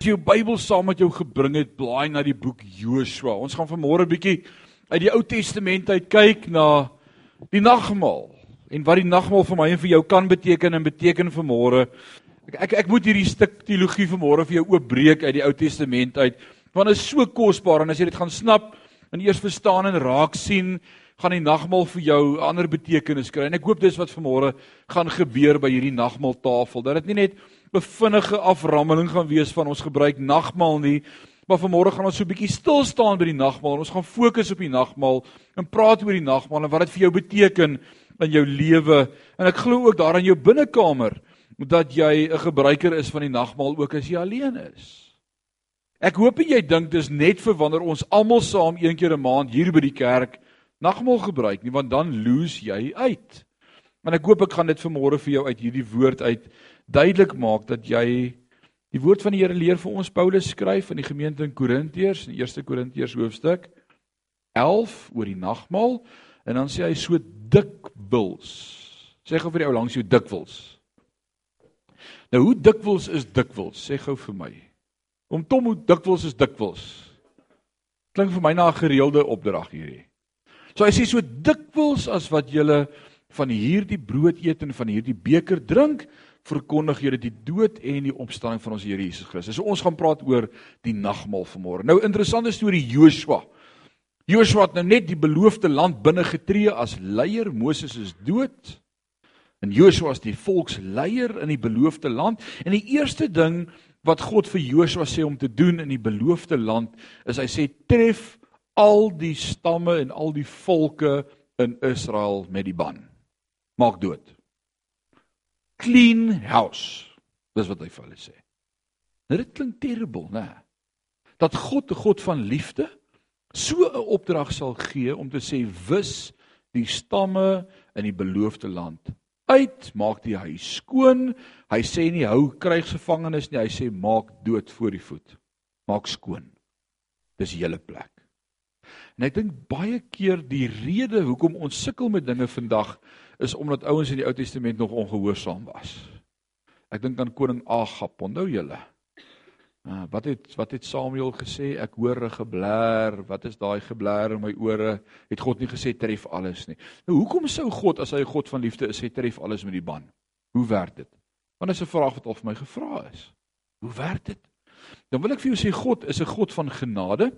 As jy jou Bybel saam met jou gebring het, blaai na die boek Joshua. Ons gaan vanmôre 'n bietjie uit die Ou Testament uit kyk na die nagmaal en wat die nagmaal vir my en vir jou kan beteken en beteken vanmôre. Ek, ek ek moet hierdie stuk teologie vanmôre vir jou oopbreek uit die Ou Testament uit, want dit is so kosbaar en as jy dit gaan snap en eers verstaan en raak sien, gaan die nagmaal vir jou 'n ander betekenis kry. En ek hoop dis wat vanmôre gaan gebeur by hierdie nagmaaltafel. Dat dit nie net 'n vinnige aframmeling gaan wees van ons gebruik nagmaal nie, maar vanmôre gaan ons so 'n bietjie stil staan by die nagmaal. Ons gaan fokus op die nagmaal en praat oor die nagmaal en wat dit vir jou beteken in jou lewe. En ek glo ook daar in jou binnekamer dat jy 'n gebruiker is van die nagmaal ook as jy alleen is. Ek hoop jy dink dis net vir wanneer ons almal saam een keer 'n maand hier by die kerk nagmaal gebruik nie, want dan lose jy uit. Maar ek hoop ek gaan dit vanmôre vir jou uit hierdie woord uit duidelik maak dat jy die woord van die Here leer vir ons Paulus skryf in die gemeente in Korintiërs in 1 Korintiërs hoofstuk 11 oor die nagmaal en dan sê hy so dikwels. Sê gou vir die ou langs jou dikwels. Nou hoe dikwels is dikwels? Sê gou vir my. Om Tom hoe dikwels is dikwels. Klink vir my na 'n gereelde opdrag hierdie. So hy sê so dikwels as wat jy van hierdie brood eet en van hierdie beker drink, verkondig jy die dood en die opstanding van ons Here Jesus Christus. So ons gaan praat oor die nagmaal vanmôre. Nou interessante storie Joshua. Joshua het nou net die beloofde land binne getree as leier. Moses is dood. En Joshua is die volksleier in die beloofde land. En die eerste ding wat God vir Joshua sê om te doen in die beloofde land is hy sê tref al die stamme en al die volke in Israel met die ban. Maak dood clean house. Dis wat hy vir hulle sê. Nou dit klink terrible, né? Dat God 'n God van liefde so 'n opdrag sal gee om te sê wis die stamme in die beloofde land uit, maak die huis skoon. Hy sê nie hou krygsgevangenes nie, hy sê maak dood voor die voet. Maak skoon. Dis julle plek. En ek dink baie keer die rede hoekom ons sukkel met dinge vandag is omdat ouens in die Ou Testament nog ongehoorsaam was. Ek dink aan koning Agab, onthou julle? Uh, wat het wat het Samuel gesê? Ek hoor 'n geblær. Wat is daai geblær in my ore? Het God nie gesê tref alles nie. Nou hoekom sou God as hy 'n God van liefde is, sê tref alles met die ban? Hoe werk dit? Want dis 'n vraag wat al vir my gevra is. Hoe werk dit? Dan wil ek vir jou sê God is 'n God van genade.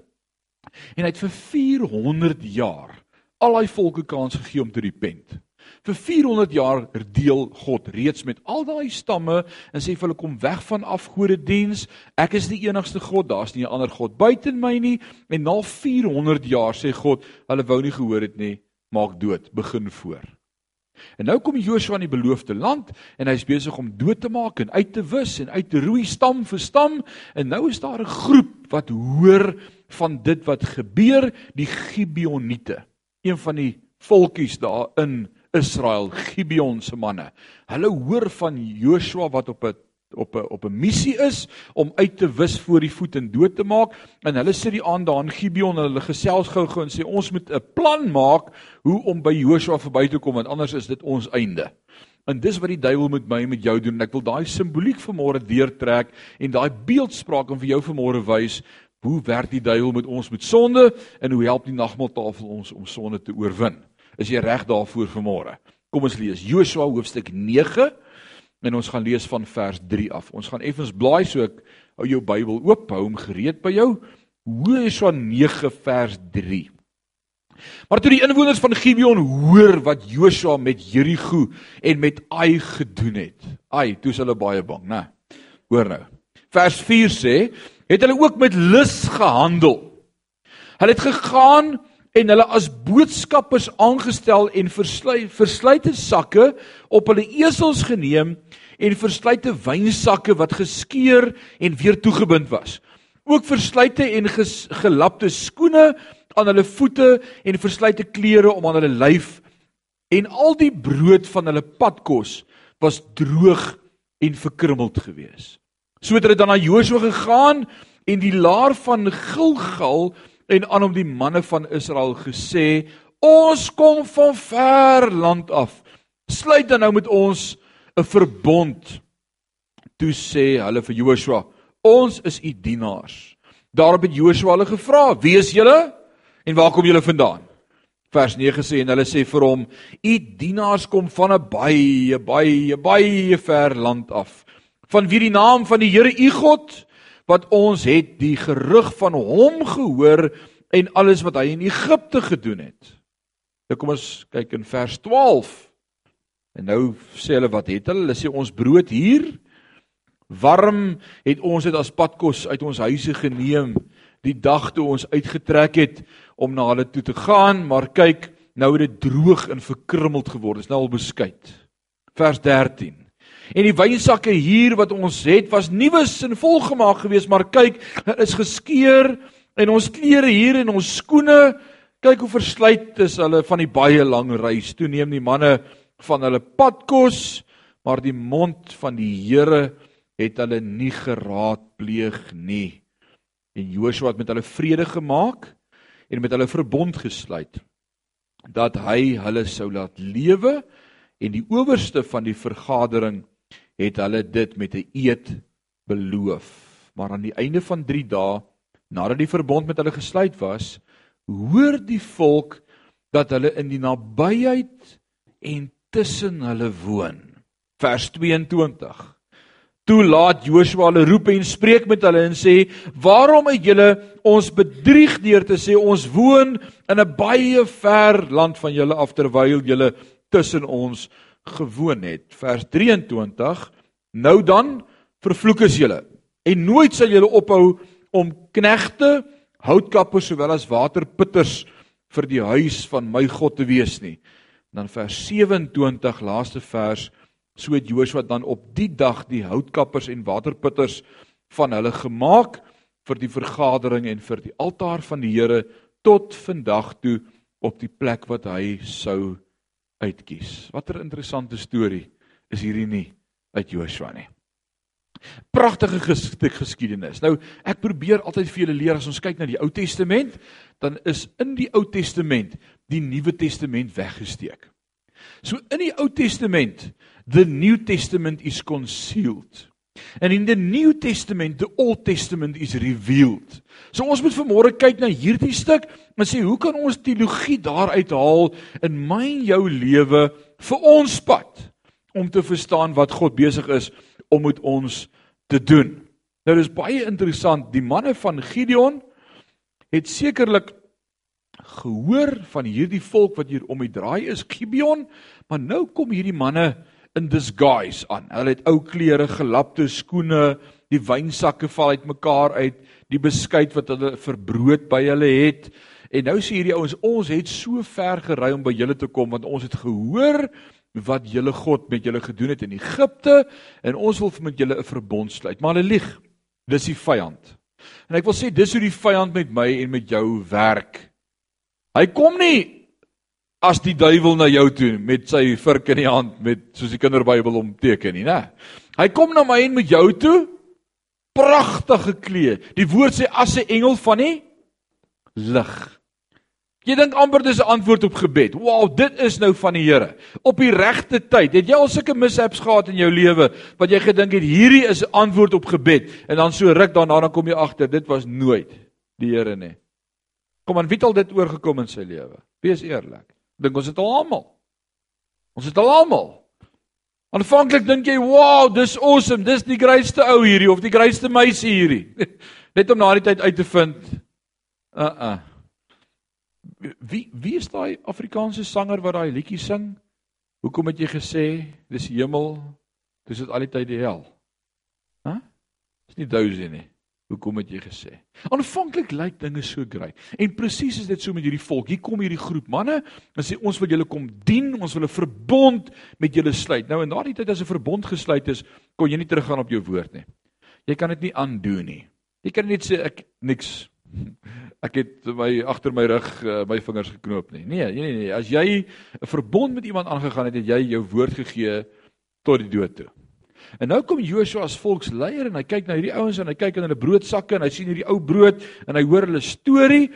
En hy het vir 400 jaar al daai volke kans gegee om te repent. Vir 400 jaar deel God reeds met al daai stamme en sê vir hulle kom weg van afgode diens. Ek is die enigste God, daar's nie 'n ander God buite my nie. En na 400 jaar sê God, hulle wou nie gehoor het nie, maak dood, begin voor. En nou kom Joshua in die beloofde land en hy's besig om dood te maak en uit te wis en uit te roei stam vir stam en nou is daar 'n groep wat hoor van dit wat gebeur, die Gibeoniete, een van die volkies daar in Israel, Gibeon se manne. Hulle hoor van Joshua wat op 'n op 'n op 'n missie is om uit te wis voor die voet en dood te maak en hulle sit die aand daar in Gibeon en hulle gesels gou-gou en sê ons moet 'n plan maak hoe om by Joshua verby te kom want anders is dit ons einde. En dis wat die duiwel met my en met jou doen en ek wil daai simboliek vanmôre deurtrek en daai beeldspraak om vir jou vanmôre wys hoe werk die duiwel met ons met sonde en hoe help die nagmaaltafel ons om sonde te oorwin. Is jy reg daarvoor vanmôre? Kom ons lees Josua hoofstuk 9 en ons gaan lees van vers 3 af. Ons gaan effens blaai so ek hou jou Bybel oop, hou hom gereed by jou. Josua 9 vers 3. Maar toe die inwoners van Gibeon hoor wat Josua met Jerigo en met Ai gedoen het. Ai, toe is hulle baie bang, né? Hoor nou. Vers 4 sê, het hulle ook met lus gehandel. Hulle het gegaan en hulle as boodskappers aangestel en versluite sakke op hulle esels geneem en versluite wynsakke wat geskeur en weer toegebind was. Ook versluite en gelapte skoene aan hulle voete en versluite klere om aan hulle lyf en al die brood van hulle padkos was droog en verkrummeld gewees. So het hulle dan na Josua gegaan en die laar van Gilgal en aan hom die manne van Israel gesê: "Ons kom van ver land af. Sluit dan nou met ons 'n verbond." Toe sê hulle vir Joshua: Ons is u dienaars. Daarop het Joshua hulle gevra: "Wie is julle en waar kom julle vandaan?" Vers 9 sê en hulle sê vir hom: "U dienaars kom van 'n baie, baie, baie ver land af. Van wie die naam van die Here u God wat ons het die gerug van hom gehoor en alles wat hy in Egipte gedoen het." Nou kom ons kyk in vers 12. En nou sê hulle wat het hulle? Hulle sê ons brood hier warm het ons dit as padkos uit ons huise geneem die dag toe ons uitgetrek het om na hulle toe te gaan, maar kyk, nou het dit droog en verkrummeld geword. Dit is nou al beskuit. Vers 13. En die wynsakke hier wat ons het was nuus en volgemaak geweest, maar kyk, dit is geskeur en ons klere hier en ons skoene, kyk hoe verslyt is hulle van die baie lang reis. Toe neem die manne van hulle padkos, maar die mond van die Here het hulle nie geraadpleeg nie. En Joshua het met hulle vrede gemaak en met hulle verbond gesluit dat hy hulle sou laat lewe en die owerste van die vergadering het hulle dit met 'n eed beloof. Maar aan die einde van 3 dae nadat die verbond met hulle gesluit was, hoor die volk dat hulle in die nabyheid en tussen hulle woon. Vers 22. Toe laat Joshua hulle roep en spreek met hulle en sê: "Waarom het julle ons bedrieg deur te sê ons woon in 'n baie ver land van julle af terwyl julle tussen ons gewoon het?" Vers 23. Nou dan vervloek is julle en nooit sal julle ophou om knegte, houtkappers sowel as waterputters vir die huis van my God te wees nie dan vers 27 laaste vers so het Joshua dan op die dag die houtkappers en waterputters van hulle gemaak vir die vergadering en vir die altaar van die Here tot vandag toe op die plek wat hy sou uitkies. Watter interessante storie is hierdie nie uit Joshua nie. Pragtige gestuk geskiedenis. Nou, ek probeer altyd vir julle leer as ons kyk na die Ou Testament, dan is in die Ou Testament die Nuwe Testament weggesteek. So in die Ou Testament, the New Testament is concealed. And in the New Testament, the Old Testament is revealed. So ons moet vanmôre kyk na hierdie stuk en sê hoe kan ons teologie daaruit haal in my en jou lewe vir ons pad om te verstaan wat God besig is om met ons te doen. Nou dis baie interessant, die manne van Gideon het sekerlik gehoor van hierdie volk wat hier om die draai is, Gibeon, maar nou kom hierdie manne in disguise aan. Hulle het ou klere, gelapte skoene, die wynsakke val uitmekaar uit, die beskuit wat hulle vir brood by hulle het. En nou sê hierdie ouens, ons het so ver gery om by julle te kom want ons het gehoor wat julle God met julle gedoen het in Egipte en ons wil met julle 'n verbond sluit. Maar hulle lieg. Dis die vyand. En ek wil sê dis hoe die vyand met my en met jou werk. Hy kom nie as die duiwel na jou toe met sy vurk in die hand met soos die kinderbybel hom teken nie, né? Hy kom na my en met jou toe pragtig gekleed. Die woord sê as 'n engel van die lig. Jy dink amper dis 'n antwoord op gebed. Wow, dit is nou van die Here. Op die regte tyd. Het jy al sulke mishaps gehad in jou lewe wat jy gedink het hierdie is 'n antwoord op gebed en dan so ruk daarna dan kom jy agter dit was nooit die Here nie. Kom aan, wie het al dit oorgekom in sy lewe? Wees eerlik. Dink ons het al almal. Ons het al almal. Aanvanklik dink jy, "Wow, dis awesome. Dis die grootste ou hierdie of die grootste meisie hierdie." Net om na die tyd uit te vind. Uh-uh. Wie wie is daai Afrikaanse sanger wat daai liedjie sing? Hoekom het jy gesê dis hemel? Dis dit al die tyd die hel. Hæ? Dis nie dousie nie. Hoekom het jy gesê? Aanvanklik lyk dinge so grait. En presies is dit so met hierdie volk. Hier kom hierdie groep manne en sê ons wil julle kom dien, ons wil 'n verbond met julle sluit. Nou in daardie tyd as 'n verbond gesluit is, kon jy nie teruggaan op jou woord nie. Jy kan dit nie aandoen nie. Jy kan net sê ek niks ek het my agter my rug uh, my vingers geknoop nie. Nee, nee, nee, as jy 'n verbond met iemand aangegaan het, het jy jou woord gegee tot die dood toe. En nou kom Joshua as volksleier en hy kyk na hierdie ouens en hy kyk in hulle broodsakke en hy sien hierdie ou brood en hy hoor hulle storie,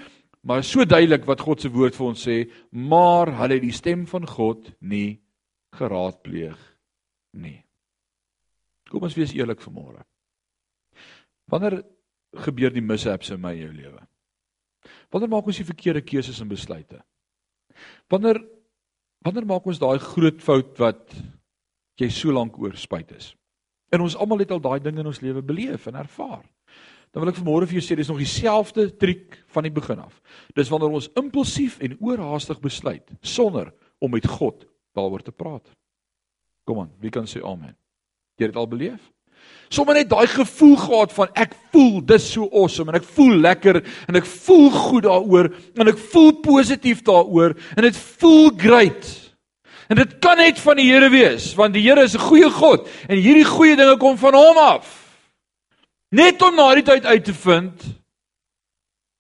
maar so duidelik wat God se woord vir ons sê, maar hulle het die stem van God nie geraadpleeg nie. Kom ons wees eerlik vanmôre. Wanneer gebeur die mishaps in my en jou lewe? Wanneer maak ons die verkeerde keuses en besluite? Wanneer wanneer maak ons daai groot fout wat jy so lank oor spyt is? En ons almal het al daai dinge in ons lewe beleef en ervaar. Dan wil ek vanmôre vir jou sê dis nog dieselfde triek van die begin af. Dis wanneer ons impulsief en oorhaastig besluit sonder om met God daaroor te praat. Kom aan, wie kan sê amen? Jy het dit al beleef? Sommige net daai gevoel gehad van ek voel dis so awesome en ek voel lekker en ek voel goed daaroor en ek voel positief daaroor en dit voel great. En dit kan net van die Here wees want die Here is 'n goeie God en hierdie goeie dinge kom van hom af. Net om na die tyd uit te vind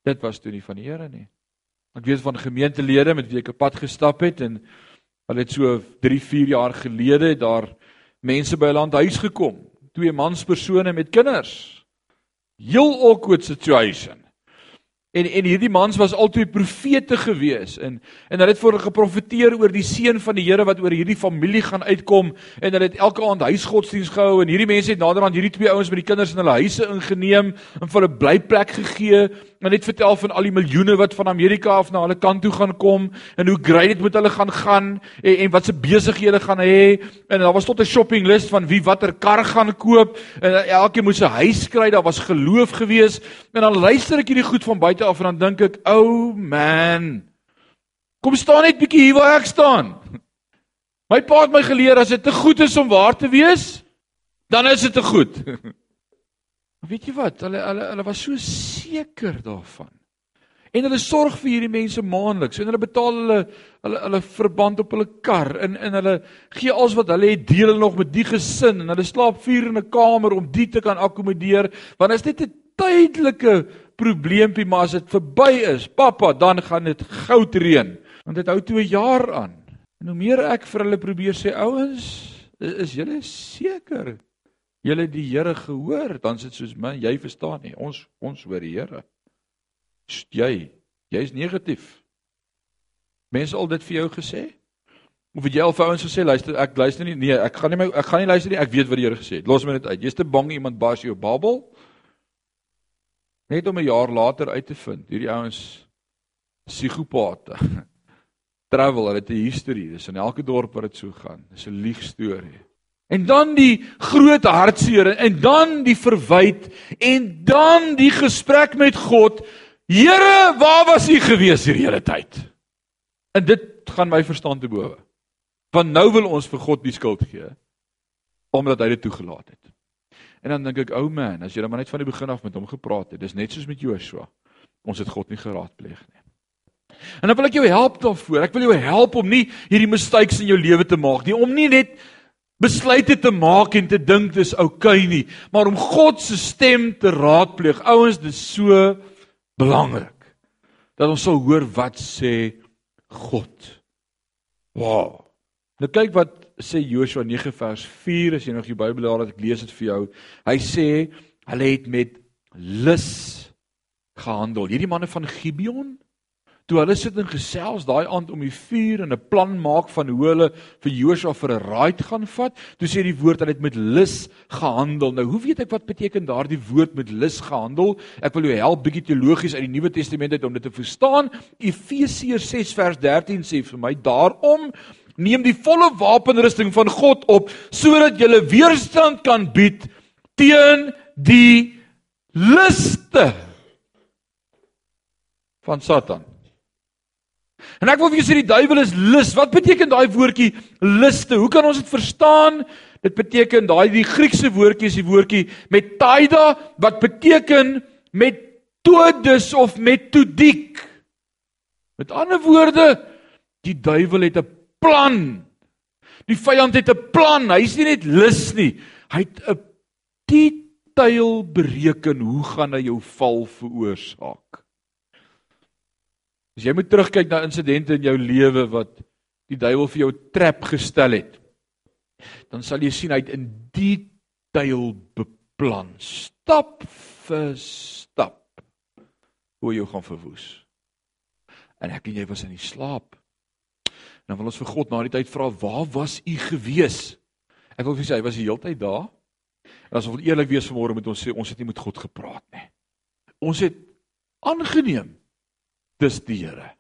dit was toe nie van die Here nie. Ek weet van gemeentelede met wie ek op pad gestap het en hulle het so 3, 4 jaar gelede daar mense by 'n landhuis gekom twee manspersone met kinders. Heel awkward situation. En en hierdie mans was altyd profete gewees en en hulle het voor geprofeteer oor die seën van die Here wat oor hierdie familie gaan uitkom en hulle het elke aand huisgodsdiens gehou en hierdie mense het naderhand hierdie twee ouens met die kinders in hulle huise ingeneem en vir hulle blyplek gegee en net vertel van al die miljoene wat van Amerika af na hulle kant toe gaan kom en hoe great dit met hulle gaan gaan en, en wat se besighede gaan hê en daar was tot 'n shopping list van wie watter kar gaan koop en elkeen moes 'n huis kry daar was geloof gewees en dan luister ek hierdie goed van buite af en dan dink ek, "O oh man. Kom staan net bietjie hier waar ek staan." My pa het my geleer as dit te goed is om waar te wees, dan is dit te goed. Weet jy wat? Hulle hulle hulle was so seker daarvan. En hulle sorg vir hierdie mense maandeliks en hulle betaal hulle hulle hulle verband op hulle kar en en hulle gee alles wat hulle het deel nog met die gesin en hulle slaap vier in 'n kamer om die te kan akkommodeer want dit 'n tydelike probleempie maar as dit verby is, pappa, dan gaan dit goud reën. Want dit hou toe 'n jaar aan. En hoe meer ek vir hulle probeer sê, ouens, is, is julle seker? Julle die Here gehoor, dan sit soos my, jy verstaan nie. Ons ons hoor die Here. Jy, jy's negatief. Mense al dit vir jou gesê? Of het jy al vir ouens gesê, luister, ek luister nie. Nee, ek gaan nie my ek gaan nie luister nie. Ek weet wat die Here gesê het. Los my net uit. Jy's te bang iemand baas jou babbel. Net om 'n jaar later uit te vind, hierdie ouens psigopate. Travel, hulle het 'n history. Dis in elke dorp waar dit so gaan. Dis 'n lieg storie. En dan die groot hartseer en dan die verwyd en dan die gesprek met God. Here, waar was U gewees hierdie hele tyd? En dit gaan my verstand te bowe. Want nou wil ons vir God die skuld gee omdat hy dit toegelaat het. En dan dink ek, ou oh man, as jy dan maar net van die begin af met hom gepraat het, dis net soos met Joshua. Ons het God nie geraadpleeg nie. En dan wil ek jou help daarvoor. Ek wil jou help om nie hierdie mistakes in jou lewe te maak nie, om nie net besluite te maak en te dink dis oukei okay nie, maar om God se stem te raadpleeg. Ouens, dis so belangrik dat ons sal hoor wat sê God. Wow. Nou kyk wat sê Joshua 9 vers 4 as jy nog die Bybel daar het ek lees dit vir jou. Hy sê hulle het met lus gehandel. Hierdie manne van Gibeon toe hulle sit en gesels daai aand om die vuur en 'n plan maak van hoe hulle vir Joshua vir 'n raid gaan vat, toe sê die woord hulle het met lus gehandel. Nou, hoe weet ek wat beteken daardie woord met lus gehandel? Ek wil jou help bietjie teologies uit die Nuwe Testament uit om dit te verstaan. Efesiërs 6 vers 13 sê vir my daarom neem die volle wapenrusting van God op sodat jy weerstand kan bied teen die liste van Satan. En ek wil vir julle sê die duiwel is lus. Wat beteken daai woordjie liste? Hoe kan ons dit verstaan? Dit beteken daai die Griekse woordjie is die woordjie metaida wat beteken metodus of metodiek. Met ander woorde, die duiwel het 'n plan. Die vyand het 'n plan. Hy's nie net lus nie. Hy het 'n detail bereken hoe gaan hy jou val veroorsaak. As jy moet terugkyk na insidente in jou lewe wat die duiwel vir jou trap gestel het, dan sal jy sien hy het in detail beplan, stap vir stap hoe jy gaan verwoes. En ek en jy was in die slaap. Dan wil ons vir God na die tyd vra, waar was u gewees? Ek wil vir sê hy was die hele tyd daar. En as ons wil eerlik wees vanmôre moet ons sê ons het nie met God gepraat nie. Ons het aangeneem dis die Here.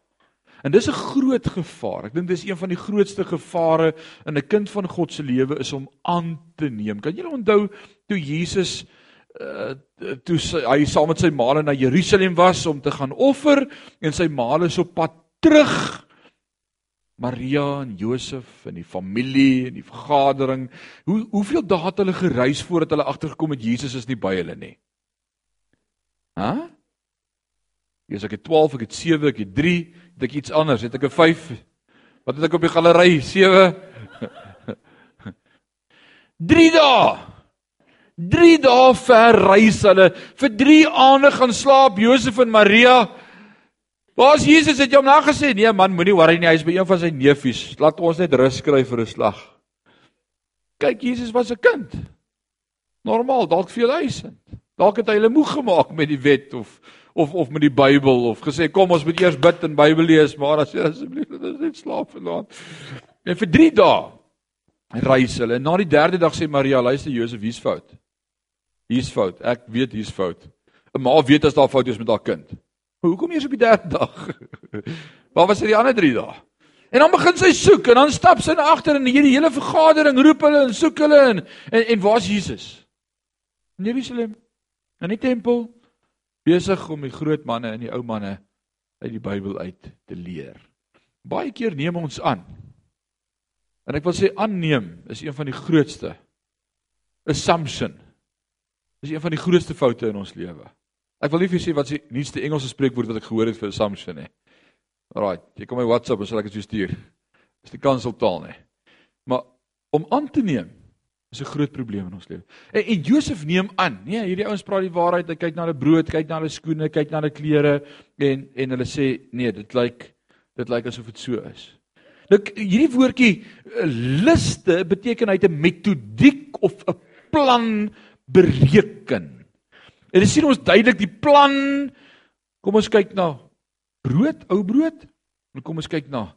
En dis 'n groot gevaar. Ek dink dis een van die grootste gevare in 'n kind van God se lewe is om aan te neem. Kan julle onthou toe Jesus uh toe sy, hy saam met sy maale na Jerusalem was om te gaan offer en sy maale is op pad terug Maria en Josef en die familie en die vergadering. Hoe hoeveel dae het hulle gereis voordat hulle agtergekom het Jesus is nie by hulle nie? Hæ? Huh? Eers ek het 12, ek het 7, ek het 3, het ek iets anders, het ek 'n 5. Wat het ek op die galery? 7. 3 dae. 3 dae ver reis hulle. Vir 3 aande gaan slaap Josef en Maria. Waar's Jesus? Het jy hom nagesê? Nee man, moenie worry nie, hy is by een van sy neefies. Laat ons net rus kry vir 'n slag. Kyk, Jesus was 'n kind. Normaal, dalk veel huisend. Dalk het hy hulle moeg gemaak met die wet of of of met die Bybel of gesê kom ons moet eers bid en Bybel lees, maar as jy asseblief net slaap vanaand. En vir 3 dae reis hulle. En na die 3de dag sê Maria, luister Josef, hier's fout. Hier's fout. Ek weet hier's fout. 'n Ma weet as daar fout is met haar kind. Maar hoekom eers op die 3de dag? Waar was hy die ander 3 dae? En dan begin sy soek en dan stap sy na agter en hierdie hele vergadering roep hulle en soek hulle en en, en waar's Jesus? In Jerusalem. In die tempel besig om die groot manne en die ou manne uit die Bybel uit te leer. Baie keer neem ons aan. En ek wil sê aanneem is een van die grootste assumption. Is een van die grootste foute in ons lewe. Ek wil nie vir sê wat die nuutste Engelse spreekwoord wat ek gehoor het vir assumption nie. Alraai, jy kom my WhatsApp as ek dit stuur. Dis die kanseltaal nie. Maar om aan te neem is 'n groot probleem in ons lewe. En, en Josef neem aan, nee, hierdie ouens praat die waarheid. Hy kyk na hulle brood, kyk na hulle skoene, kyk na hulle klere en en hulle sê nee, dit lyk dit lyk asof dit so is. Nou hierdie woordjie eh, liste beteken hy het 'n metodiek of 'n plan bereken. En dit sien ons duidelik die plan. Kom ons kyk na brood, ou brood. En kom ons kyk na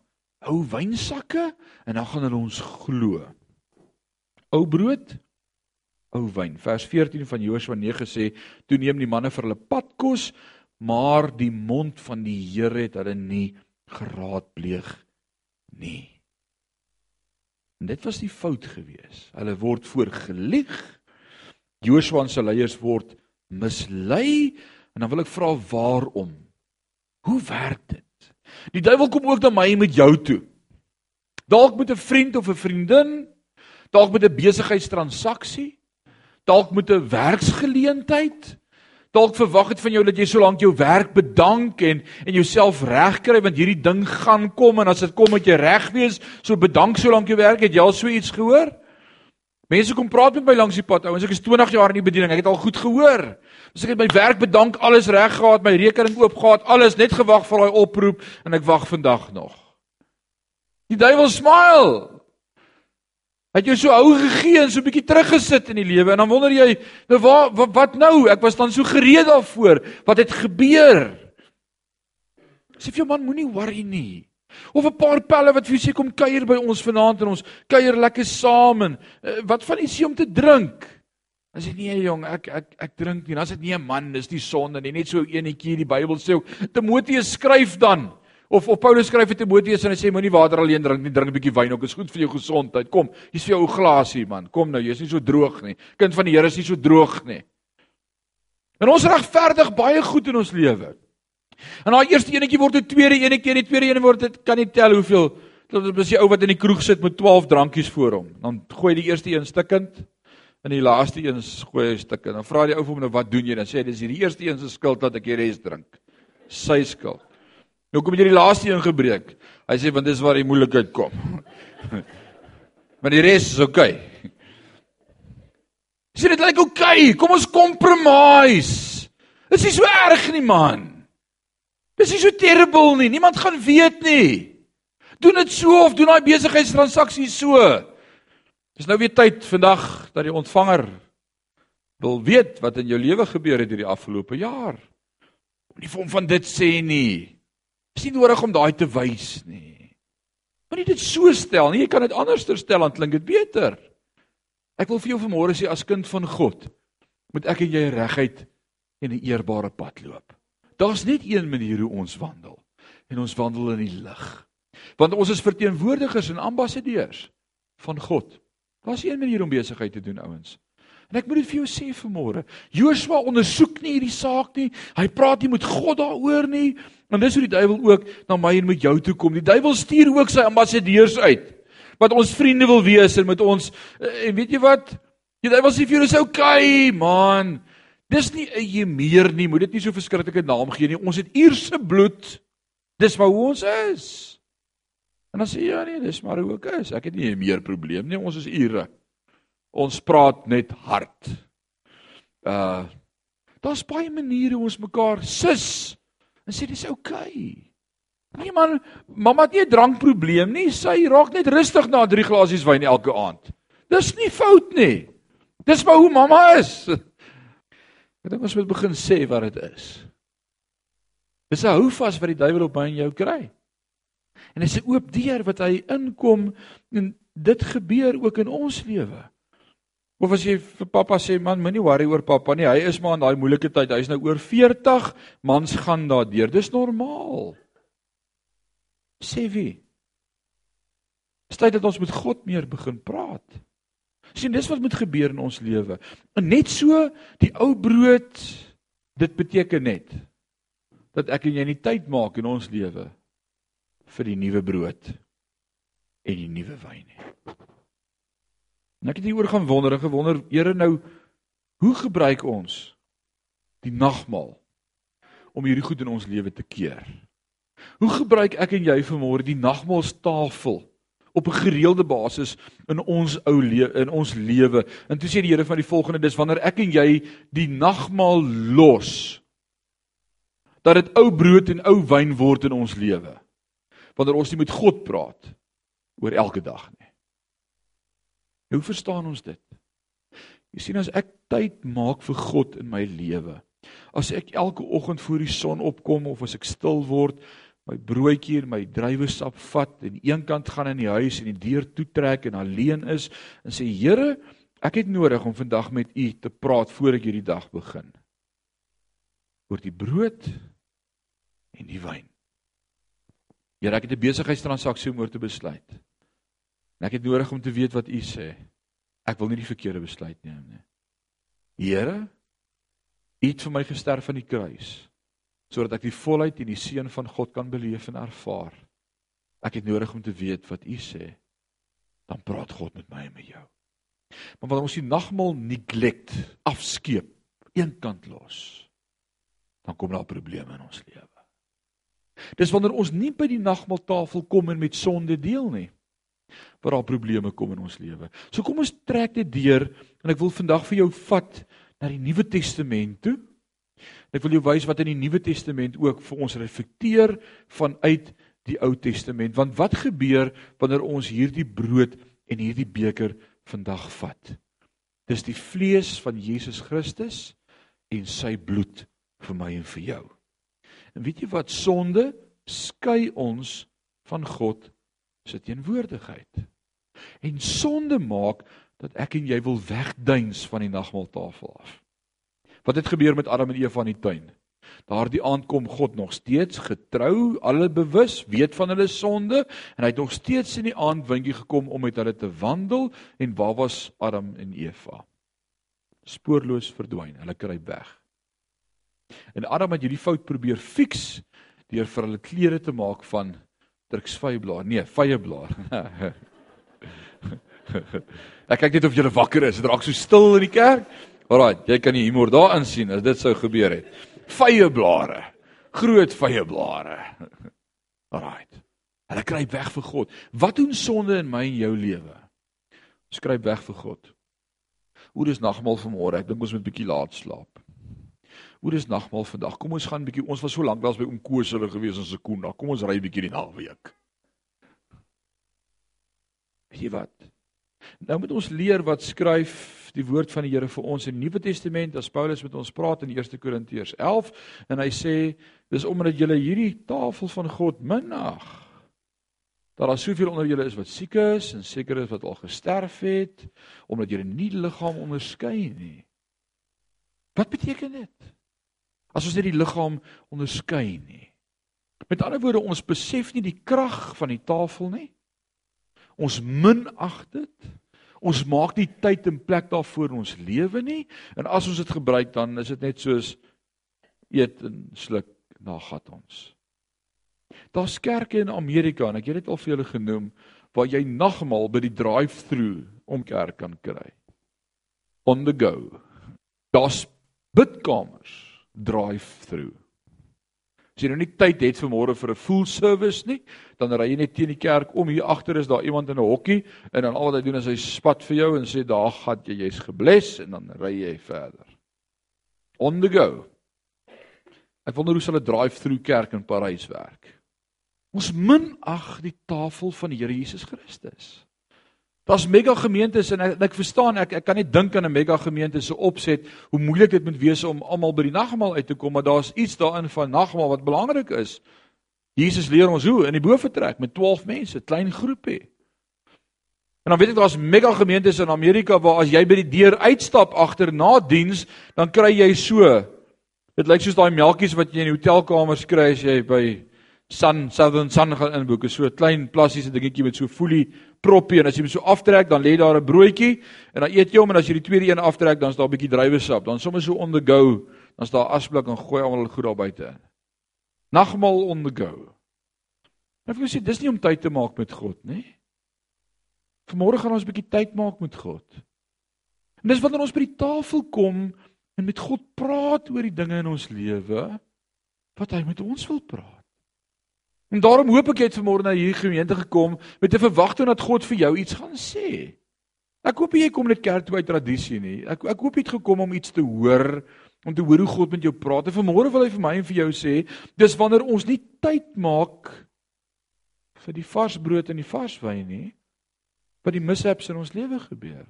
ou wynsakke en dan gaan hulle ons glo. Ou brood, ou wyn. Vers 14 van Joshua 9 sê: "Toe neem die manne vir hulle padkos, maar die mond van die Here het hulle nie geraadpleeg nie." En dit was die fout gewees. Hulle word voorgelieg. Joshua se leiers word mislei en dan wil ek vra waarom? Hoe werk dit? Die duiwel kom ook na my met jou toe. Dalk met 'n vriend of 'n vriendin, dalk met 'n besigheidstransaksie, dalk met 'n werksgeleentheid. Dalk verwag dit van jou dat jy solank jou werk bedank en en jouself regkry want hierdie ding gaan kom en as dit kom moet jy reg wees. So bedank solank jy werk. Het jy al so iets gehoor? Mense kom praat met my langs die pad, ouens. Ek is 20 jaar in die bediening. Ek het al goed gehoor. As ek het my werk bedank, alles reg gehad, my rekening oop gehad, alles net gewag vir daai oproep en ek wag vandag nog. Die duiwel smile. Het jy so hou gegee en so 'n bietjie teruggesit in die lewe en dan wonder jy, nou wat, wat wat nou? Ek was dan so gereed daarvoor. Wat het gebeur? Sê vir jou man, moenie worry nie. Of 'n paar pelle wat vir jou sê kom kuier by ons vanaand en ons kuier lekker saam en uh, wat van ietsie om te drink? As jy nee jong, ek ek ek drink nie. As dit nie 'n man is, dis sonde nie. Net so enetjie die Bybel sê. Timoteus skryf dan of of Paulus skryf vir Timoteus en hy sê moenie water alleen drink nie, drink 'n bietjie wyn ook. Dit is goed vir jou gesondheid. Kom, hier's vir jou 'n glasie man. Kom nou, jy's nie so droog nie. Kind van die Here is nie so droog nie. En ons regverdig baie goed in ons lewe. En daai eerste enetjie word 'n tweede enetjie en die tweede een word dit kan nie tel hoeveel. Dit is die ou wat in die kroeg sit met 12 drankies voor hom. Dan gooi hy die eerste een stukkend en die laaste een gooi hy stukkend. Dan vra die ou vir hom nou wat doen jy? Dan sê hy dis hierdie eerste een se skuld dat ek die res drink. Sy skuld. Nou kom jy die laaste een gebreek. Hy sê want dis waar die moeilikheid kom. maar die res is oukei. Okay. Sê dit lyk oukei. Okay. Kom ons compromise. Dit is nie so erg nie man. Dis nie so terrible nie. Niemand gaan weet nie. Doen dit so of doen daai besigheidstransaksie so. Dis nou weer tyd vandag dat die ontvanger wil weet wat in jou lewe gebeur het hierdie afgelope jaar. Moenie vir hom van dit sê nie. Dis nie nodig om daai te wys nie. Moenie dit so stel nie. Jy kan dit anders stel dan klink dit beter. Ek wil vir jou vanmôre sê as kind van God, moet ek en jy reguit en 'n eerbare pad loop. Daar's net een manier hoe ons wandel en ons wandel in die lig. Want ons is verteenwoordigers en ambassadeurs van God. Daar's een manier om besigheid te doen, ouens. En ek moet dit vir jou sê vanmôre. Joshua ondersoek nie hierdie saak nie. Hy praat nie met God daaroor nie. En dis hoe die duiwel ook na my en met jou toe kom. Die duiwel stuur ook sy ambassadeurs uit wat ons vriende wil wees en met ons eh, en weet jy wat? Die duiwel sê vir jou oukei, okay, man. Dis nie 'n jemeer nie. Moet dit nie so verskriklike naam gee nie. Ons het uierse bloed. Dis maar hoe ons is. En dan sê jy ja nee, dis maar hoe ek is. Ek het nie meer probleem nie. Ons is ure. Ons praat net hard. Uh daar's baie maniere hoe ons mekaar sis en sê dis oukei. Okay. Nee man, mamma het nie 'n drankprobleem nie. Sy raak net rustig na 3 glasies wyn elke aand. Dis nie fout nie. Dis maar hoe mamma is. Ek dink ons moet begin sê wat dit is. Dis 'n houvas wat die duiwel op my en jou kry. En dis 'n oop deur wat hy inkom en dit gebeur ook in ons lewe. Of as jy vir pappa sê man, moenie worry oor pappa nie. Hy is maar in daai moeilike tyd. Hy's nou oor 40. Mans gaan daardeur. Dis normaal. Sê wie? Stay dat ons met God meer begin praat. Sien, dis wat moet gebeur in ons lewe. En net so die ou brood dit beteken net dat ek en jy nie tyd maak in ons lewe vir die nuwe brood en die nuwe wyn nie. En ek het hieroor gaan wonder en gewonder, Here nou, hoe gebruik ons die nagmaal om hierdie goed in ons lewe te keer? Hoe gebruik ek en jy vanmôre die nagmaalstafel op 'n gereelde basis in ons ou lewe in ons lewe? En toe sê die Here van die volgende, dis wanneer ek en jy die nagmaal los dat dit ou brood en ou wyn word in ons lewe. Wanneer ons nie met God praat oor elke dag nie. Hoe verstaan ons dit? Jy sien as ek tyd maak vir God in my lewe, as ek elke oggend voor die son opkom of as ek stil word, my broodjie en my druiwesap vat en eenkant gaan in die huis en die deur toetrek en alleen is en sê Here, ek het nodig om vandag met U te praat voor ek hierdie dag begin. oor die brood en die wyn. Here, ek het 'n besigheidstransaksie om oor te besluit. En ek het nodig om te weet wat U sê. Ek wil nie die verkeerde besluit neem nie. Here, U het vir my gesterf aan die kruis sodat ek die volheid en die seën van God kan beleef en ervaar. Ek het nodig om te weet wat U sê. Dan praat God met my en met jou. Maar wanneer ons die nagmaal neglect, afskeep, eenkant los, dan kom daar probleme in ons lewe. Dis wanneer ons nie by die nagmaaltafel kom en met sonde deel nie waar daar probleme kom in ons lewe. So kom ons trek dit deur en ek wil vandag vir jou vat na die Nuwe Testament toe. Ek wil jou wys wat in die Nuwe Testament ook vir ons reflekteer vanuit die Ou Testament. Want wat gebeur wanneer ons hierdie brood en hierdie beker vandag vat? Dis die vlees van Jesus Christus en sy bloed vir my en vir jou. En weet jy wat sonde skei ons van God se teenwoordigheid. En sonde maak dat ek en jy wil wegduins van die nagmaaltafel af. Wat het gebeur met Adam en Eva in die tuin? Daardie aand kom God nog steeds getrou, alle bewus, weet van hulle sonde en hy het nog steeds in die aand windjie gekom om met hulle te wandel en waar was Adam en Eva? Spoorloos verdwyn, hulle kruip weg. En Adam het hierdie fout probeer fix deur vir hulle klere te maak van druksvyeblaar. Nee, vyeblaar. Ek kyk net of julle wakker is. Dit raak so stil in die kerk. Alraai, jy kan die humor daarin sien as dit sou gebeur het. Vyeblare. Groot vyeblare. Alraai. Hulle kruip weg vir God. Wat doen sonde in my en jou lewe? Skryp weg vir God. Hoe dis nagmaal vanmôre. Ek dink ons moet 'n bietjie laat slaap. Hoe dis nagmaal vandag. Kom ons gaan bietjie. Ons was so lank laas by oom Koos hulle gewees in Sekunda. Kom ons ry bietjie die naweek. Jy wat? Nou moet ons leer wat skryf die woord van die Here vir ons in die Nuwe Testament as Paulus met ons praat in 1 Korintiërs 11 en hy sê dis omdat julle hierdie tafel van God minag dat daar soveel onder julle is wat siek is en seker is wat al gesterf het omdat julle nie die liggaam onderskei nie. Wat beteken dit? As ons net die liggaam onderskei nie. Met ander woorde, ons besef nie die krag van die tafel nie. Ons minag dit. Ons maak nie tyd en plek daarvoor in ons lewe nie. En as ons dit gebruik dan is dit net soos eet en sluk na gat ons. Daar's kerke in Amerika en ek het dit al vir julle genoem waar jy nagmaal by die drive-thru om kerk kan kry. On the go. Daar's bidkamers drive-thru. As jy nou nie tyd het vir môre vir 'n full service nie, dan ry jy net teen die kerk om. Hier agter is daar iemand in 'n hokkie en dan al wat hy doen is hy spat vir jou en sê daar gaan jy jy's gebless en dan ry jy verder. On the go. Ek wonder hoe sal 'n drive-thru kerk in Parys werk? Ons minag die tafel van die Here Jesus Christus. Daar's mega gemeentes en ek, ek verstaan ek ek kan nie dink aan 'n mega gemeente se opset hoe moeilik dit moet wees om almal by die nagmaal uit te kom, maar daar's iets daarin van nagmaal wat belangrik is. Jesus leer ons hoe in die boefretrek met 12 mense, klein groepie. En dan weet ek daar's mega gemeentes in Amerika waar as jy by die deur uitstap agter na diens, dan kry jy so Dit lyk soos daai melktjies wat jy in die hotelkamers kry as jy by Sun Southern Sun gaan inboek. So 'n klein plastiese dingetjie met so folie proppie en as jy hom so aftrek, dan lê daar 'n broodjie en dan eet jy hom en as jy die tweede een aftrek, dan is daar 'n bietjie druiwesap. Dan sommer so on the go, dan is daar asblik en gooi almal goed daar buite. Nagmaal on the go. Nou vir sê dis nie om tyd te maak met God, nê? Vanmôre gaan ons 'n bietjie tyd maak met God. En dis wanneer ons by die tafel kom en met God praat oor die dinge in ons lewe wat hy met ons wil praat. En daarom hoop ek jy het vanmôre na hierdie gemeente gekom met 'n verwagting dat God vir jou iets gaan sê. Ek hoop jy kom net kerk toe uit tradisie nie. Ek ek hoop jy het gekom om iets te hoor, om te hoor hoe God met jou praat. En vanmôre wil hy vir my en vir jou sê, dis wanneer ons nie tyd maak vir die vars brood en die vars wyn nie, wat die mishaps in ons lewe gebeur.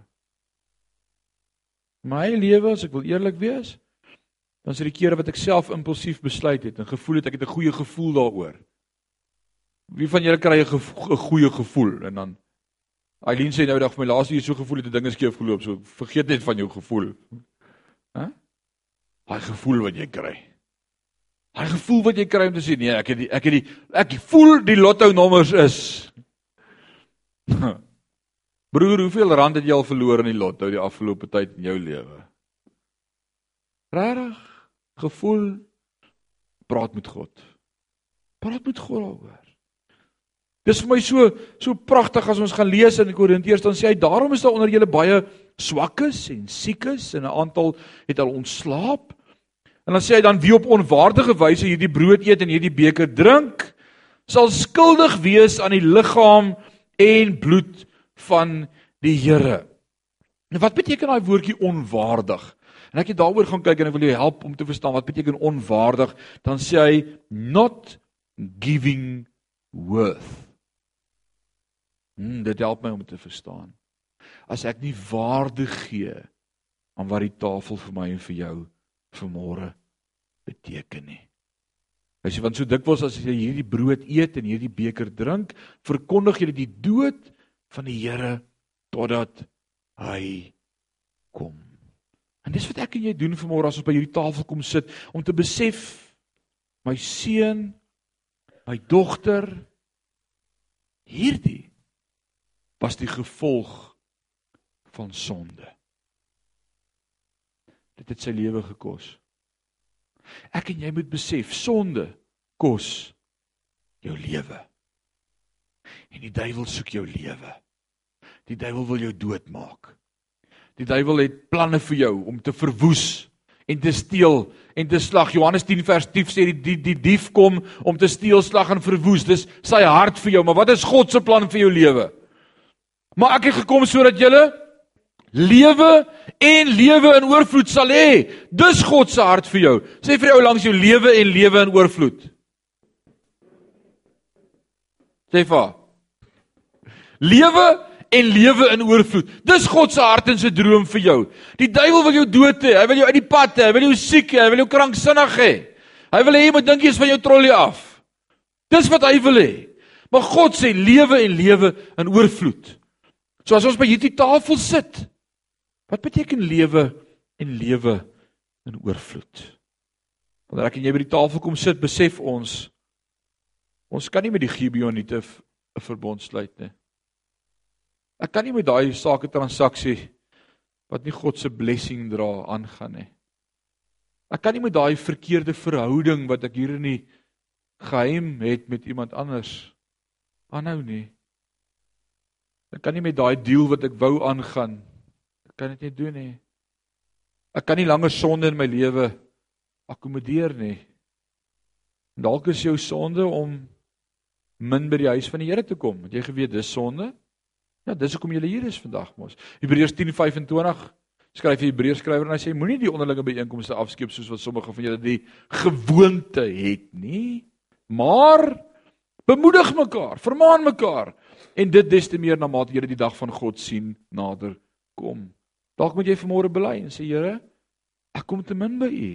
My lewe, as ek wil eerlik wees, dan is dit die kere wat ek self impulsief besluit het en gevoel het ek het 'n goeie gevoel daaroor. Wie van julle kry 'n goeie gevoel en dan Eileen sê nou dag vir my laaste jy so gevoel het 'n ding is skeef geloop so vergeet net van jou gevoel. Hæ? Daai gevoel wat jy kry. Daai gevoel wat jy kry om te sê nee, ek het die, ek het die ek voel die lotto nommers is. Broer, hoeveel rand het jy al verloor in die lotto die afgelope tyd in jou lewe? Regtig? Gevoel praat met God. Praat met God daaroor. Dis vir my so so pragtig as ons gaan lees in Korintiërs dan sê hy daarom is daar onder julle baie swakkes en siekes en 'n aantal het al ontslaap. En dan sê hy dan wie op onwaardige wyse hierdie brood eet en hierdie beker drink sal skuldig wees aan die liggaam en bloed van die Here. Nou wat beteken daai woordjie onwaardig? En ek het daaroor gaan kyk en ek wil jou help om te verstaan wat beteken onwaardig. Dan sê hy not giving worth. Hmm, dit help my om te verstaan. As ek nie waarde gee aan wat die tafel vir my en vir jou vanmôre beteken nie. As jy want so dikwels as jy hierdie brood eet en hierdie beker drink, verkondig jy die dood van die Here totdat hy kom. En dis wat ek en jy doen vanmôre as ons by hierdie tafel kom sit om te besef my seun, my dogter hierdie was die gevolg van sonde. Dit het sy lewe gekos. Ek en jy moet besef sonde kos jou lewe. En die duiwel soek jou lewe. Die duiwel wil jou doodmaak. Die duiwel het planne vir jou om te verwoes en te steel en te slag. Johannes 10 vers 10 sê die, die die dief kom om te steel, slag en verwoes. Dis sy hart vir jou, maar wat is God se plan vir jou lewe? Maar ek het gekom sodat julle lewe en lewe in oorvloed sal hê. Dis God se hart vir jou. Sê vir jou langs jou lewe en lewe in oorvloed. Sê vir. Lewe en lewe in oorvloed. Dis God se hart en se droom vir jou. Die duiwel wil jou dood hê. Hy wil jou uit die pad hê. Hy wil jou siek hê. Hy wil jou kranksinnig hê. Hy wil hê jy moet dink jy's van jou trollie af. Dis wat hy wil hê. Maar God sê lewe en lewe in oorvloed. So as ons by hierdie tafel sit, wat beteken lewe en lewe in oorvloed? Wanneer ek en jy by die tafel kom sit, besef ons ons kan nie met die Gibeoniete 'n verbond sluit nie. Ek kan nie met daai sake transaksie wat nie God se blessing dra aangaan nie. Ek kan nie met daai verkeerde verhouding wat ek hier in die geheim het met iemand anders aanhou nie. Ek kan nie met daai deal wat ek wou aangaan. Ek kan dit nie doen nie. Ek kan nie langer sonde in my lewe akkommodeer nie. Dalk is jou sonde om min by die huis van die Here te kom. Het jy geweet dis sonde? Ja, dis hoekom jy hier is vandag mos. Hebreërs 10:25 skryf die Hebreërs skrywer en hy sê moenie die onderlinge byeenkomste afskeep soos wat sommige van julle die gewoonte het nie, maar bemoedig mekaar, vermaan mekaar en dit des te meer na mate jy die dag van God sien nader kom. Dalk moet jy vanmôre bely en sê Here, ek kom te min by U.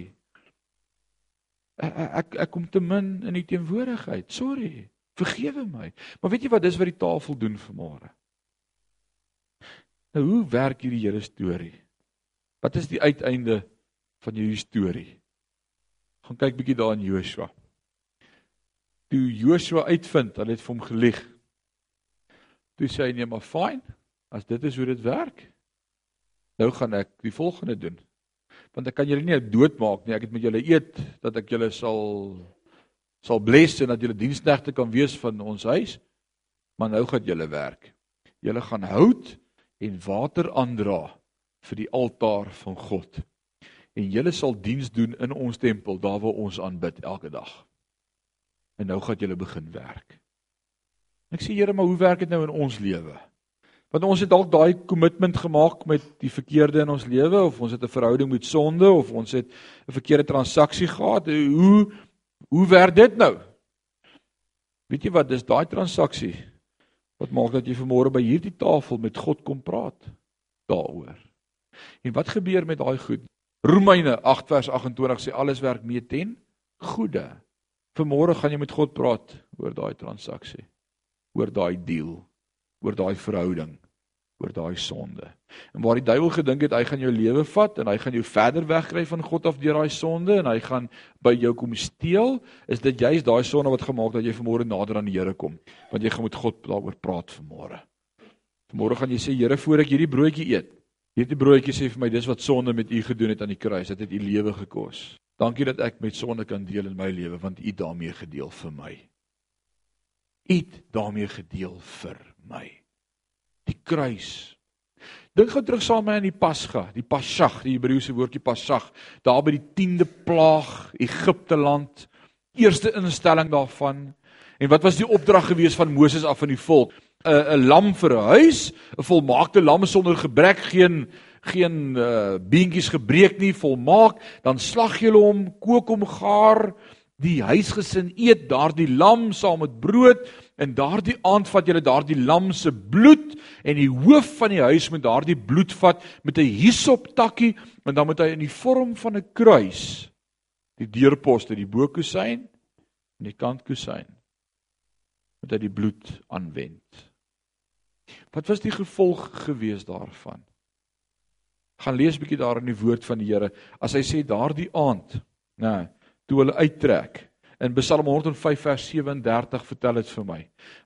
Ek ek ek kom te min in U teenwoordigheid. Sorry. Vergewe my. Maar weet jy wat dis wat die tafel doen vanmôre? Nou hoe werk hierdie Here storie? Wat is die uiteinde van jou storie? Gaan kyk bietjie daar in Joshua. Toe Joshua uitvind, hulle het vir hom gelieg. Toe sê hy nee, maar fyn, as dit is hoe dit werk. Nou gaan ek die volgende doen. Want ek kan julle nie doodmaak nie. Ek het met julle eet dat ek julle sal sal bless en dat julle diensknegte kan wees van ons huis. Maar nou gaan julle werk. Julle gaan hout en water aandra vir die altaar van God. En julle sal diens doen in ons tempel daar waar ons aanbid elke dag. En nou gaan julle begin werk. Ek sê Here, maar hoe werk dit nou in ons lewe? Want ons het dalk daai kommitment gemaak met die verkeerde in ons lewe of ons het 'n verhouding met sonde of ons het 'n verkeerde transaksie gehad. Hoe hoe werk dit nou? Weet jy wat, dis daai transaksie wat maak dat jy vanmôre by hierdie tafel met God kom praat daaroor. En wat gebeur met daai goed? Romeine 8 vers 28 sê alles werk mee ten goeie. Vanmôre gaan jy met God praat oor daai transaksie, oor daai deal, oor daai verhouding, oor daai sonde. En waar die duiwel gedink het hy gaan jou lewe vat en hy gaan jou verder wegkry van God af deur daai sonde en hy gaan by jou kom steel, is dit juist daai sonde wat gemaak dat jy vanmôre nader aan die Here kom, want jy gaan met God daaroor praat vanmôre. Vanmôre gaan jy sê Here, voor ek hierdie broodjie eet, Hierdie broodjie sê vir my dis wat sonde met u gedoen het aan die kruis. Dit het u lewe gekos. Dankie dat ek met sonde kan deel in my lewe want u daarmee gedeel vir my. U het daarmee gedeel vir my. Die kruis. Dink gou terug saam met my aan die Pasga, die Pasag, die Hebreëse woordjie Pasag, daar by die 10de plaag Egipte land, eerste instelling daarvan. En wat was die opdrag gewees van Moses af aan die volk? 'n 'n lam vir 'n huis, 'n volmaakte lam sonder gebrek, geen geen uh, beentjies gebreek nie, volmaak, dan slag jy hom, kook hom gaar, die huisgesin eet daardie lam saam met brood en daardie aand vat jy daardie lam se bloed en die hoof van die huis met daardie bloed vat met 'n hisop takkie en dan moet hy in die vorm van 'n kruis die deurposte, die bokusyn en die kantkusyn moet hy die bloed aanwend. Wat was die gevolg gewees daarvan? Gaan lees bietjie daar in die woord van die Here. As hy sê daardie aand, nê, nou, toe hulle uittrek in Psalm 105 vers 37 vertel dit vir my.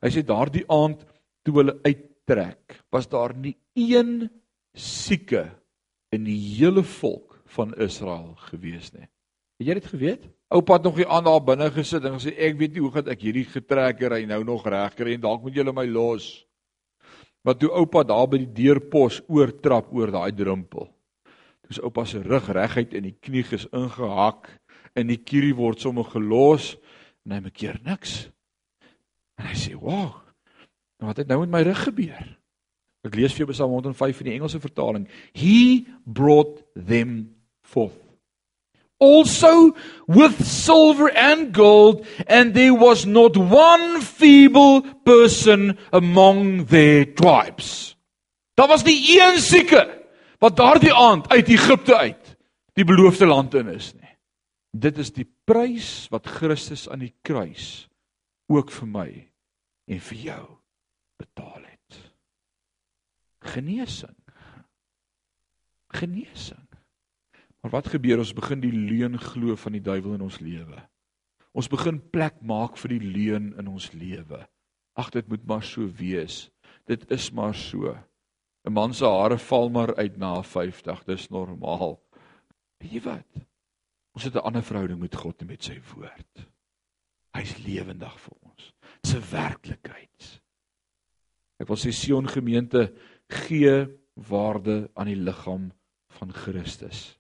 Hy sê daardie aand toe hulle uittrek, was daar nie een sieke in die hele volk van Israel gewees nie. Het jy dit geweet? Oupa het nog hier aan daar binne gesit en gesê ek weet nie hoe gaan ek hierdie getrekker hy nou nog regkry en dalk moet julle my los. Wat toe oupa daar by die deurpos oortrap oor daai drempel. Toe oupa se rug reguit en die knie is ingehak en die kierie word sommer gelos en hy maak keer niks. En hy sê, "Wow. Wat het nou met my rug gebeur?" Ek lees vir jou Psalm 105 in die Engelse vertaling. He brought them forth also with silver and gold, and there was not one feeble person among their tribes. Daar was nie een sieke wat daardie aand uit Egipte uit die beloofde land in is nie. Dit is die prys wat Christus aan die kruis ook vir my en vir jou betaal het. Genesing. Genesing. Maar wat gebeur ons begin die leuen glo van die duiwel in ons lewe? Ons begin plek maak vir die leuen in ons lewe. Ag dit moet maar so wees. Dit is maar so. 'n Man se hare val maar uit na 50, dis normaal. Weet jy wat? Ons het 'n ander verhouding met God en met sy woord. Hy's lewendig vir ons. Dis 'n werklikheid. Ek wil sê Sion gemeente gee waarde aan die liggaam van Christus.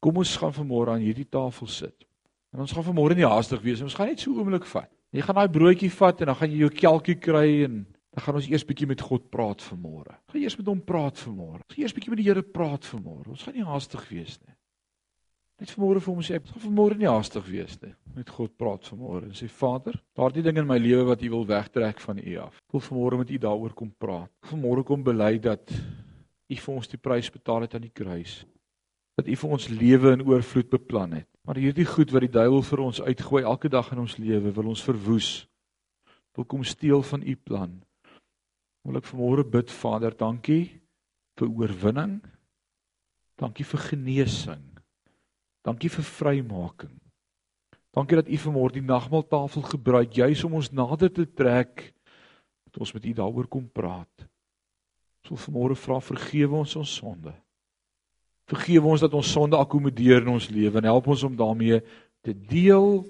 Kom ons gaan vanmôre aan hierdie tafel sit. En ons gaan vanmôre nie haastig wees nie. Ons gaan net so 'n oomblik vat. Jy gaan daai broodjie vat en dan gaan jy jou kelkie kry en dan gaan ons eers bietjie met God praat vanmôre. Gaan eers met hom praat vanmôre. Gaan eers bietjie met die Here praat vanmôre. Ons gaan nie haastig wees nie. Net vanmôre vir hom sê ek gaan vanmôre nie haastig wees nie. Met God praat vanmôre en sê Vader, daardie ding in my lewe wat U wil wegtrek van U af. Ek wil vanmôre met U daaroor kom praat. Vanmôre kom bely dat U vir ons die prys betaal het aan die kruis. Dat U vir ons lewe in oorvloed beplan het. Maar hierdie goed wat die duiwel vir ons uitgooi elke dag in ons lewe, wil ons verwoes. Wil kom steel van u plan. Wil ek vanmôre bid Vader, dankie vir oorwinning. Dankie vir genesing. Dankie vir vrymaking. Dankie dat u vanmôre die nagmaaltafel gebruik juis om ons nader te trek dat ons met u daaroor kom praat. Ons wil vanmôre vra vergewe ons ons sonde. Vergewe ons dat ons sonde akkommodeer in ons lewe en help ons om daarmee te deel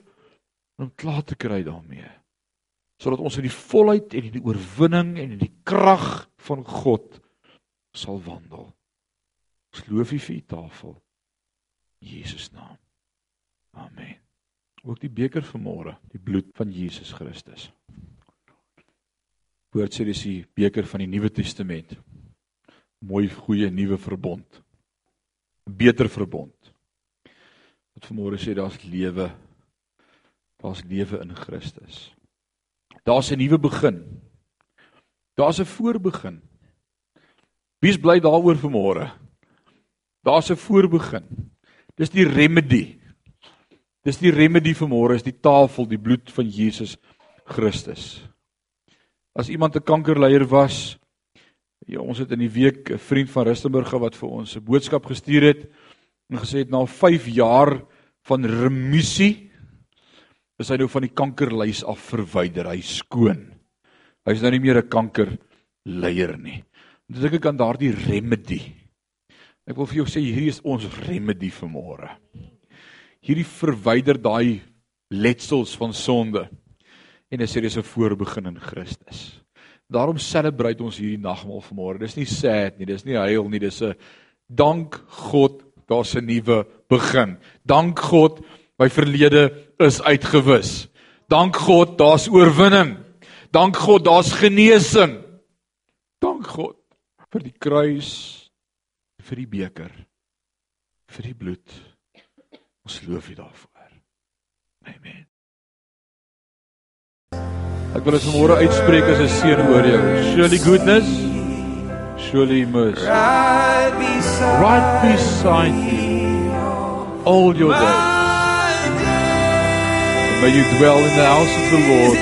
en om klaar te kry daarmee. Sodat ons in die volheid en in die oorwinning en in die krag van God sal wandel. Ons loof U vir U tafel. Jesus naam. Amen. Ook die beker vanmôre, die bloed van Jesus Christus. Woord sê dis die beker van die Nuwe Testament. Mooi goeie nuwe verbond beter verbond. Wat vanmôre sê daar's lewe. Daar's lewe in Christus. Daar's 'n nuwe begin. Daar's 'n voorbegin. Wie's bly daaroor vanmôre? Daar's 'n voorbegin. Dis die remedy. Dis die remedy vanmôre is die tafel, die bloed van Jesus Christus. As iemand 'n kankerleier was, Ja, ons het in die week 'n vriend van Rustenburg wat vir ons 'n boodskap gestuur het en gesê het na 5 jaar van remissie is hy nou van die kankerlys af verwyder. Hy skoon. Hy's nou nie meer 'n kankerleier nie. Dit is ek aan daardie remedy. Ek wil vir jou sê hierdie is ons remedy vir môre. Hierdie verwyder daai letsels van sonde. En dit sê dis 'n voorbegin in Christus. Daarom celebrate ons hierdie nagmaal vanmôre. Dis nie sad nie, dis nie huil nie, dis 'n dank God, daar's 'n nuwe begin. Dank God, my verlede is uitgewis. Dank God, daar's oorwinning. Dank God, daar's genesing. Dank God vir die kruis, vir die beker, vir die bloed. Ons loof U daarvoor. Amen. Ek wil dit vanmôre uitspreek as 'n seën oor jou. Surely goodness, surely mercy. Right beside you all your days. May you dwell in the house of the Lord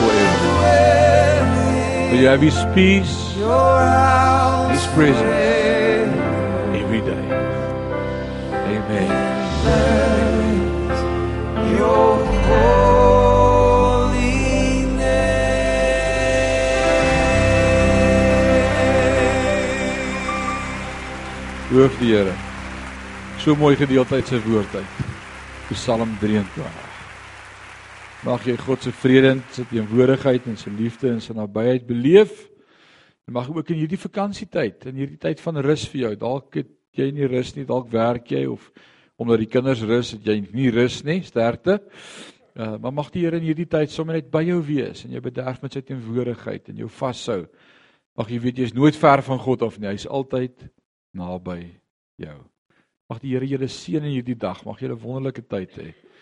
forever. May you have his peace, his presence Loof die Here. So mooi gedeelte uit sy woord uit. Psalm 23. Mag jy God se vrede en sy teenwoordigheid en sy liefde en sy nabyheid beleef. En mag ook in hierdie vakansietyd, in hierdie tyd van rus vir jou, dalk het jy nie rus nie, dalk werk jy of omdat die kinders rus, het jy nie rus nie, sterkte. Uh, maar mag die Here in hierdie tyd sommer net by jou wees en jou bederf met sy teenwoordigheid en jou vashou. Mag jy weet jy is nooit ver van God af nie. Hy's altyd naby jou. Mag die Here julle seën in hierdie dag. Mag julle 'n wonderlike tyd hê.